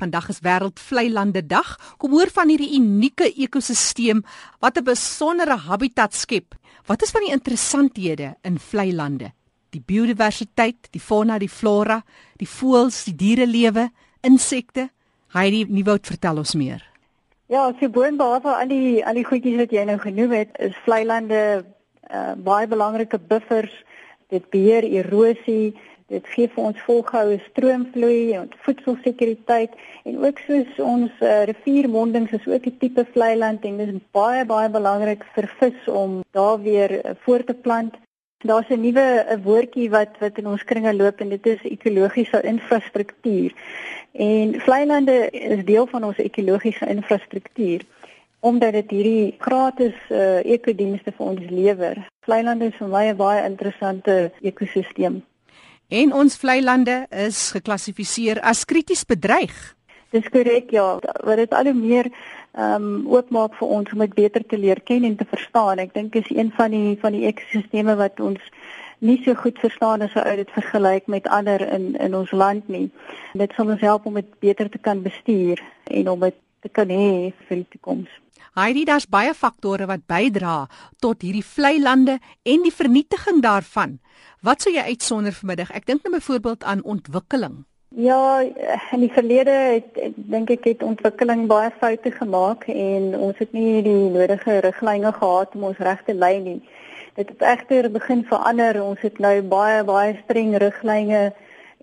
Vandag is wêreld vlei lande dag. Kom hoor van hierdie unieke ekosisteem wat 'n besondere habitat skep. Wat is van die interessanthede in vlei lande? Die biodiversiteit, die fauna, die flora, die voëls, die dierelewe, insekte. Heidi Nieuwoud vertel ons meer. Ja, so boonbehalwe al die al die goedjies wat jy nou genoem het, is vlei lande uh, baie belangrike buffers. Dit beheer erosie, dit gee vir ons volgehoue stroomvloei en voedselsekuriteit en ook soos ons uh, riviermondings is ook 'n tipe vlei land en dit is baie baie belangrik vir vis om daar weer uh, voort te plant. Daar's 'n nuwe 'n woordjie wat wat in ons kringe loop en dit is ekologiese infrastruktuur. En vlei lande is deel van ons ekologiese infrastruktuur omdat dit hierdie gratis uh, ekodienste vir ons lewer. Vlei lande is vir my 'n baie interessante ekosisteem. En ons vlei lande is geklassifiseer as krities bedreig. Dis korrek ja, wat dit al hoe meer ehm um, oopmaak vir ons om dit beter te leer ken en te verstaan. Ek dink is een van die van die ekosisteme wat ons nie so goed verstaan as ou dit vergelyk met ander in in ons land nie. Dit sal ons help om dit beter te kan bestuur en om dit te kan hê vir die toekoms. Heidi, daar's baie faktore wat bydra tot hierdie vlei lande en die vernietiging daarvan. Wat sou jy uitsonder vanmiddag? Ek dink nou byvoorbeeld aan ontwikkeling. Ja, in die verlede het dink ek het ontwikkeling baie foute gemaak en ons het nie die nodige riglyne gehad om ons reg te lei nie. Dit het egter begin verander. Ons het nou baie baie streng riglyne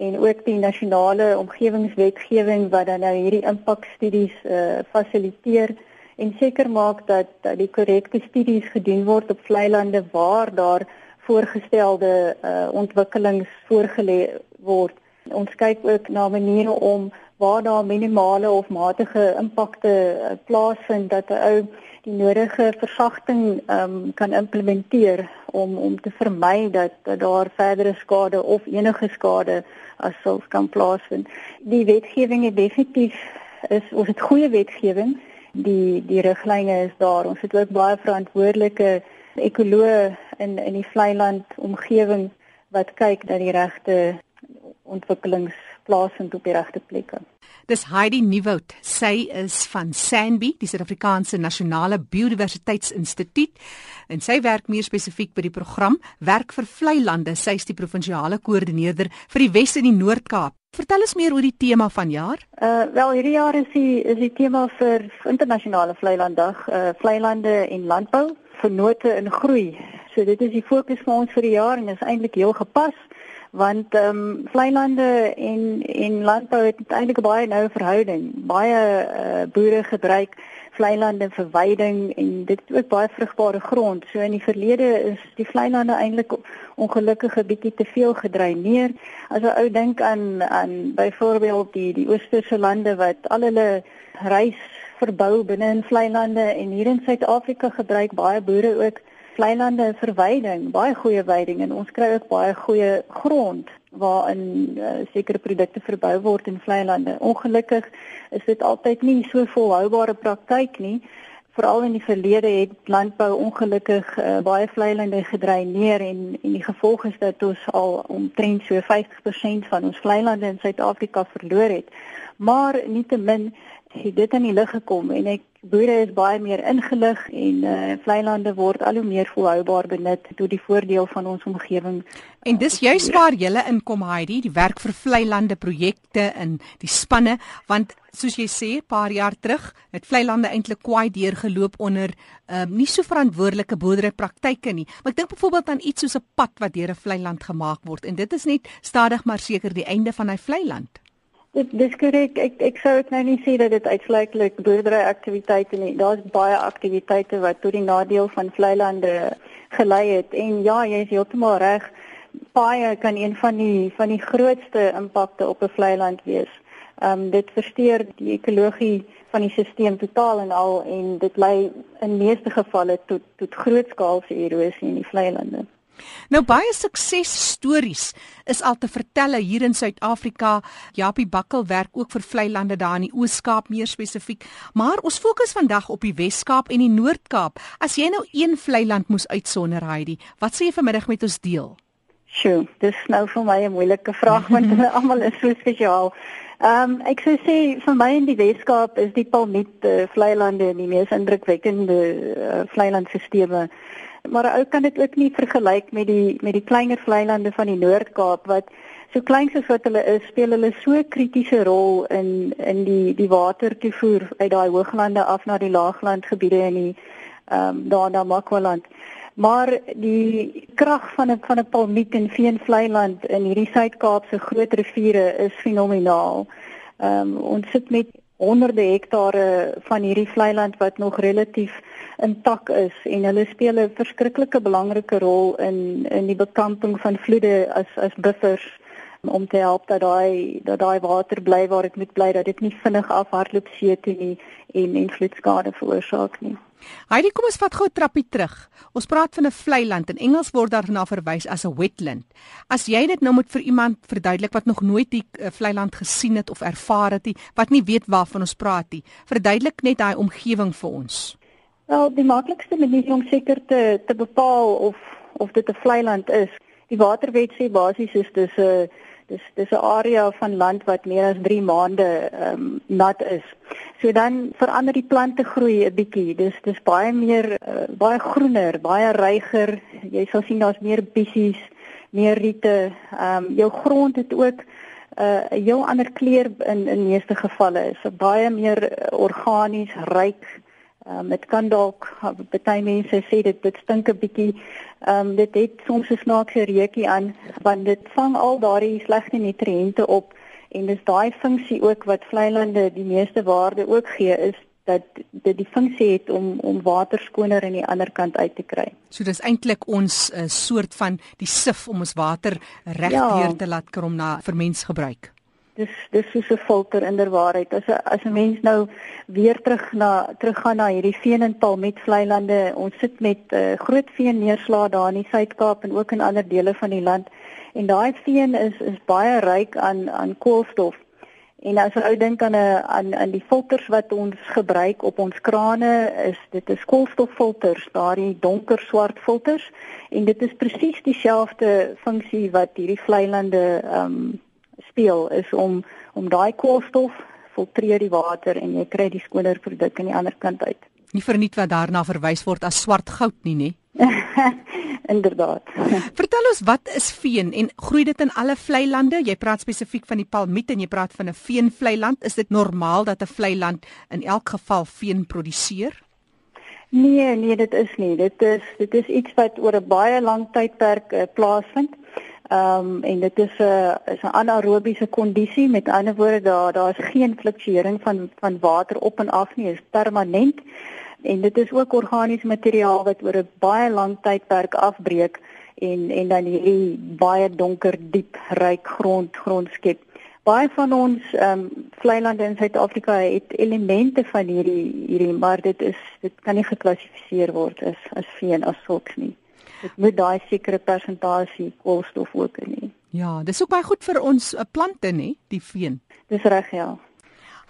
en ook die nasionale omgewingswetgewing wat dan nou hierdie impakstudies uh, fasiliteer en seker maak dat, dat die korrekte studies gedoen word op vlei lande waar daar voorgestelde uh, ontwikkelings voorgelê word. Ons kyk ook na maniere om waar daar minimale of matige impakte uh, plaasvind dat 'n ou die nodige versagting um, kan implementeer om om te vermy dat, dat daar verdere skade of enige skade as sulks kan plaasvind. Die wetgewing is definitief is ons het goeie wetgewing. Die die riglyne is daar. Ons het ook baie verantwoordelike ekoloë in in die vlei land omgewing wat kyk dat die regte ontwikkelings plaasvind op die regte plekke. Dis Heidi Nieuwoud. Sy is van SANBI, die Suid-Afrikaanse Nasionale Biodiversiteitsinstituut, en sy werk meer spesifiek by die program Werk vir Vlei Lande. Sy is die provinsiale koördineerder vir die Wes en die Noord-Kaap. Vertel ons meer oor die tema van jaar. Uh wel hierdie jaar is die is die tema vir internasionale vlei landdag, uh vlei lande en landbou vennote in groei. So dit is die fokus vir ons vir die jaar en is eintlik heel gepas want ehm um, vlei lande en en landbou het eintlik 'n baie noue verhouding. Baie uh, boere gebruik vlei lande vir veiding en dit is ook baie vrugbare grond. So in die verlede is die vlei lande eintlik ongelukkig 'n bietjie te veel gedreineer. As 'n ou dink aan aan byvoorbeeld die die oosterse lande wat al hulle reis verbou binne in vlei lande en hier in Suid-Afrika gebruik baie boere ook vlei lande vir veiding, baie goeie veiding en ons kry ook baie goeie grond waarin uh, sekere produkte verbou word in vlei lande. Ongelukkig is dit altyd nie so volhoubare praktyk nie. Veral in die verlede het landbou ongelukkig uh, baie vlei lande gedreineer en en die gevolg is dat ons al omtrent so 50% van ons vlei lande in Suid-Afrika verloor het. Maar nietemin het dit aan die lig gekom en ek boere is baie meer ingelig en uh, vlei lande word al hoe meer volhoubaar benut tot die voordeel van ons omgewing. En dis juist waar julle inkom Heidi, die werk vir vlei lande projekte in die spanne want soos jy sê 'n paar jaar terug het vlei lande eintlik kwai deurgeloop onder um, nie so verantwoordelike boerderypraktyke nie. Maar ek dink byvoorbeeld aan iets soos 'n pad wat deur 'n vlei land gemaak word en dit is net stadig maar seker die einde van hy vlei land. Dit dis korrek. Ek ek sou dit nou nie sê dat dit uitsluitlik boerdery aktiwiteite nie. Daar's baie aktiwiteite wat tot die nadeel van vlei lande gelei het. En ja, jy is heeltemal reg. Baie kan een van die van die grootste impakte op 'n vlei land wees. Ehm um, dit versteur die ekologie van die stelsel totaal en al en dit lei in meeste gevalle tot tot grootskaalse erosie in die vlei lande. Nou baie suksesstories is al te vertel hier in Suid-Afrika. Japie Bakkel werk ook vir vlei lande daar in die Oos-Kaap meer spesifiek, maar ons fokus vandag op die Wes-Kaap en die Noord-Kaap. As jy nou een vlei land moes uitsonder, Heidi, wat sê jy vanmiddag met ons deel? Sjoe, dis nou vir my 'n moeilike vraag want hulle almal is so spesiaal. Ehm um, ek sou sê vir my in die Weskaap is die Palmiet uh, vlei lande die mees indrukwekkende uh, vlei landstelsels. Maar ou kan dit ook nie vergelyk met die met die kleiner vlei lande van die Noord-Kaap wat so klein soos wat hulle is, speel hulle so kritiese rol in in die die watertoevoer uit daai hooglande af na die laaglandgebiede in die ehm um, daar na Makwaland. Maar die krag van 'n van 'n palmiet en veenvlei land in hierdie Suid-Kaapse groot riviere is fenomenaal. Ehm um, ons sit met honderde hektare van hierdie vlei land wat nog relatief intak is en hulle speel 'n verskriklike belangrike rol in in die bekamping van vloede as as buffers om te help dat daai dat daai water bly waar dit moet bly dat dit nie vinnig afhardloop see toe nie en en vloedskade veroorsaak nie. Heidi, kom ons vat gou 'n trappie terug. Ons praat van 'n vlei land. In Engels word daarna verwys as 'n wetland. As jy dit nou moet vir iemand verduidelik wat nog nooit die uh, vlei land gesien het of ervaar het nie, wat nie weet waarvan ons praat nie, verduidelik net daai omgewing vir ons. Wel, die maklikste manier om seker te te bepaal of of dit 'n vlei land is, die waterwet sê basies is dis 'n uh, dis dis 'n area van land wat meer as 3 maande ehm um, nat is. So dan verander die plante groei 'n bietjie. Dis dis baie meer uh, baie groener, baie ryger. Jy sal sien daar's meer bissies, meer riete. Ehm um, jou grond het ook uh, 'n uh, heel ander kleur in in meeste gevalle. Is so baie meer uh, organies, ryk. Ehm um, dit kan dalk baie mense sê dit dit stink 'n bietjie. Ehm um, dit het soms 'n snaakse reukie aan want dit vang al daardie slegte nutriënte op en dis daai funksie ook wat vlei lande die meeste waarde ook gee is dat dit die funksie het om om water skoner aan die ander kant uit te kry. So dis eintlik ons 'n uh, soort van die sif om ons water regdeur ja. te laat krom na vir mens gebruik dis dis soos 'n filter inderwaarheid. As 'n as 'n mens nou weer terug na teruggaan na hierdie veen en palmet vlei lande, ons sit met uh, groot veen neerslae daar in die Suid-Kaap en ook in ander dele van die land. En daai veen is is baie ryk aan aan koolstof. En as jy dink aan 'n aan aan die filters wat ons gebruik op ons krane, is dit 'n koolstoffilters, daardie donker swart filters en dit is presies dieselfde funksie wat hierdie vlei lande ehm um, speel is om om daai koolstof filtreer die water en jy kry die skoner produk aan die ander kant uit. Nie verniet wat daarna verwys word as swart goud nie, nê? Inderdaad. Vertel ons wat is veen en groei dit in alle vlei lande? Jy praat spesifiek van die palmiet en jy praat van 'n veenvlei land. Is dit normaal dat 'n vlei land in elk geval veen produseer? Nee, nee, dit is nie. Dit is dit is iets wat oor 'n baie lang tydperk uh, plaasvind. Ehm um, en dit is 'n is 'n anaerobiese kondisie met ander woorde daar daar's geen fluktuering van van water op en af nie, is permanent. En dit is ook organiese materiaal wat oor 'n baie lang tydperk afbreek en en dan hierdie baie donker, diep, ryk grond grond skep. Baie van ons ehm um, vlei lande in Suid-Afrika het elemente van hierdie hierdie maar dit is dit kan nie geklassifiseer word as as veen as sulks nie dit moet daai sekere persentasie koolstof ook in hê. Ja, dis ook baie goed vir ons uh, plante nê, die veen. Dis reg ja.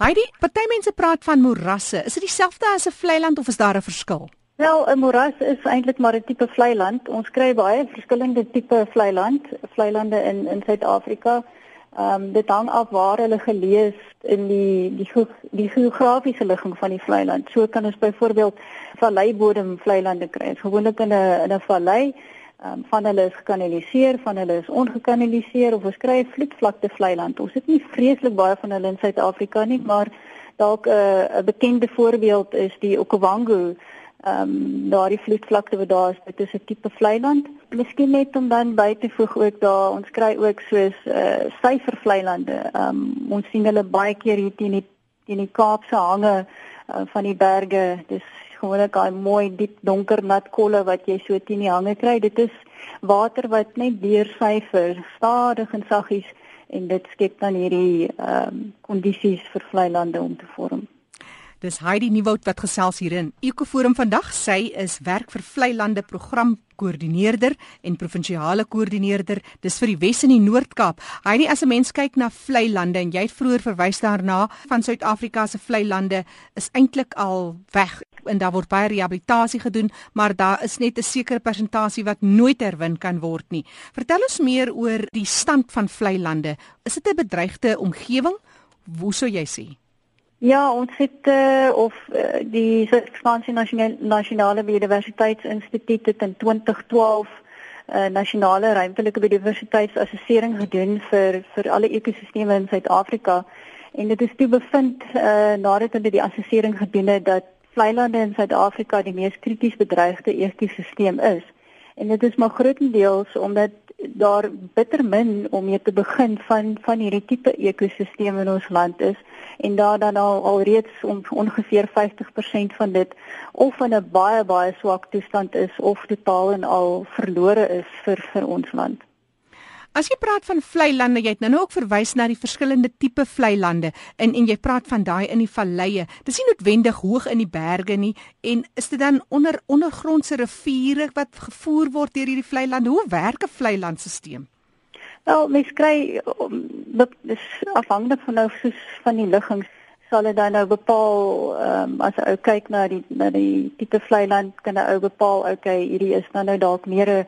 Heidi, party mense praat van morasse. Is dit dieselfde as 'n vlei land of is daar 'n verskil? Wel, 'n moras is eintlik maar 'n tipe vlei land. Ons kry baie verskillende tipe vlei land, vlei lande in in Suid-Afrika. Ehm um, dit hang af waar hulle gelees in die die die geografiese ligging van die vlei land. So kan ons byvoorbeeld valleibodem vlei lande kry. Gewoonlik in 'n in 'n vallei, ehm um, van hulle is gekanaliseer, van hulle is ongekanaliseer of ons kry vloedvlakte vlei land. Ons het nie vreeslik baie van hulle in Suid-Afrika nie, maar dalk 'n uh, 'n bekende voorbeeld is die Okavango ehm um, daardie vloedvlakte wat daar is, dit is 'n tipe vlei land. Miskien net om dan by te voeg ook daar, ons kry ook soos uh, syfervlei lande. Ehm um, ons sien hulle baie keer hier teen die teen die Kaapse hange uh, van die berge. Dis gewoonlik daai mooi diep donker nat kolle wat jy so teen die hange kry. Dit is water wat net deur syfer stadig en saggies en dit skep dan hierdie ehm um, kondisies vir vlei lande om te vorm. Dis Heidi Nieuwoud wat gesels hierin. Ekoforum vandag, sy is werk vir Vlei Lande program koördineerder en provinsiale koördineerder dis vir die Wes en die Noord-Kaap. Heidi, as 'n mens kyk na Vlei Lande en jy het vroeër verwys daarna van Suid-Afrika se Vlei Lande is eintlik al weg. en daar word baie rehabilitasie gedoen, maar daar is net 'n sekere persentasie wat nooit herwin kan word nie. Vertel ons meer oor die stand van vlei lande. Is dit 'n bedreigde omgewing? Hoe sou jy sê? Ja, ons het uh, of uh, die Suid-Afrikaanse Nasionale Biodiversiteitsinstituut het in 2012 'n uh, nasionale ruimtelike biodiversiteitsassessering gedoen vir vir alle ekosisteme in Suid-Afrika en dit is toe bevind uh, nadat hulle die assessering gedoen het dat vlei lande in Suid-Afrika die mees krities bedreigde ekosisteem is. En dit is maar grootendeels omdat daar bitter min om mee te begin van van hierdie tipe ekosisteme in ons land is en daar dan al alreeds on, ongeveer 50% van dit of in 'n baie baie swak toestand is of totaal en al verlore is vir vir ons land. As jy praat van vlei lande, jy het nou, nou ook verwys na die verskillende tipe vlei lande en en jy praat van daai in die valleie. Dis nie noodwendig hoog in die berge nie en is dit dan onder ondergrondse riviere wat gevoer word deur hierdie vlei lande? Hoe werk 'n vlei landstelsel? Wel, mens kry dis afhangende van nou soos van die liggings sal dit dan nou bepaal ehm um, as 'n ou kyk na die na die tipe vlei land kan 'n ou bepaal okay hierdie is dan nou dalk meer 'n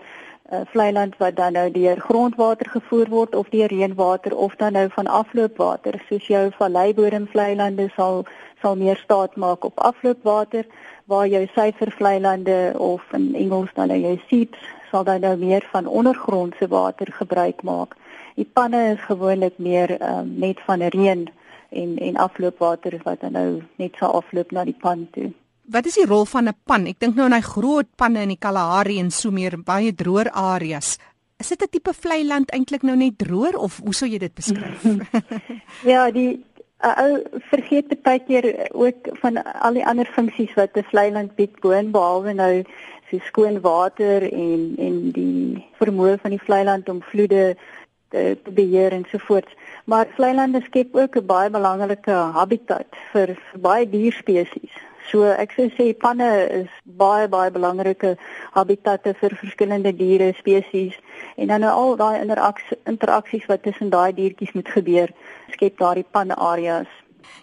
uh, vlei land wat dan nou deur grondwater gevoer word of deur reënwater of dan nou van afloopwater soos jou valleibodem vlei lande sal sal meer staat maak op afloopwater waar jou suiwer vlei lande of in Engels dan nou jou seeps sal dan nou meer van ondergrondse water gebruik maak. Die panne is gewoonlik meer um, net van reën en en afloopwater wat dan nou net sal afloop na die pan toe. Wat is die rol van 'n pan? Ek dink nou aan daai groot panne in die Kalahari en so meer baie droër areas. Is dit 'n tipe vlei land eintlik nou net droër of hoe sou jy dit beskryf? ja, die ou uh, vergeet baie keer ook van al die ander funksies wat 'n vlei land bied boon behalwe nou so skoon water en en die vermoë van die vlei land om vloede te, te beheer en so voort. Maar vlei lande skep ook 'n baie belangrike habitat vir, vir baie dierspesies. So ek sou sê panne is baie baie belangrike habitatte vir verskillende diere spesies en dan nou al daai interaksies wat tussen daai diertjies moet gebeur skep daardie panne areas.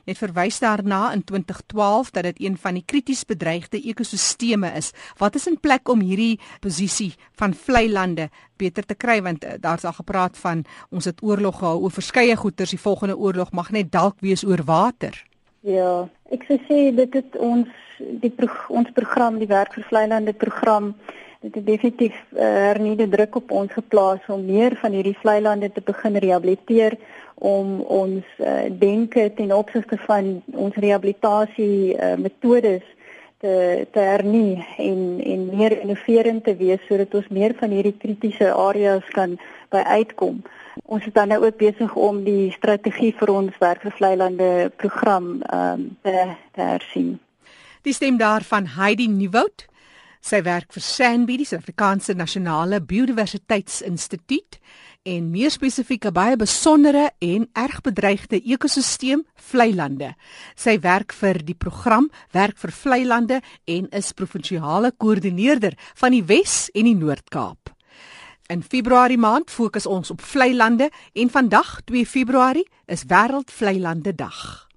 Jy het verwys daarna in 2012 dat dit een van die krities bedreigde ekosisteme is. Wat is in plek om hierdie posisie van vlei lande beter te kry want uh, daar's al gepraat van ons het oorlog gehou oor verskeie goeters, die volgende oorlog mag net dalk wees oor water. Ja, ek sou sê dit het ons die pro ons program, die werk vir vleilande program, dit het definitief uh, hernieude druk op ons geplaas om meer van hierdie vleilande te begin rehabiliteer om ons uh, denke ten opsigte van ons rehabilitasie uh, metodes te te hernie en en meer innoverend te wees sodat ons meer van hierdie kritiese areas kan by uitkom. Ons is dan nou ook besig om die strategie vir ons werkvervleilande program um, te, te hersien. Die stem daarvan Heidi Nieuwoud. Sy werk vir SANBI, die Suid-Afrikaanse Nasionale Biodiversiteitsinstituut en meer spesifiek 'n baie besondere en erg bedreigde ekosisteem, vleilande. Sy werk vir die program Werk vir Vleilande en is provinsiale koördineerder van die Wes en die Noord-Kaap. In Februarie maand fokus ons op vlei lande en vandag 2 Februarie is wêreld vlei lande dag.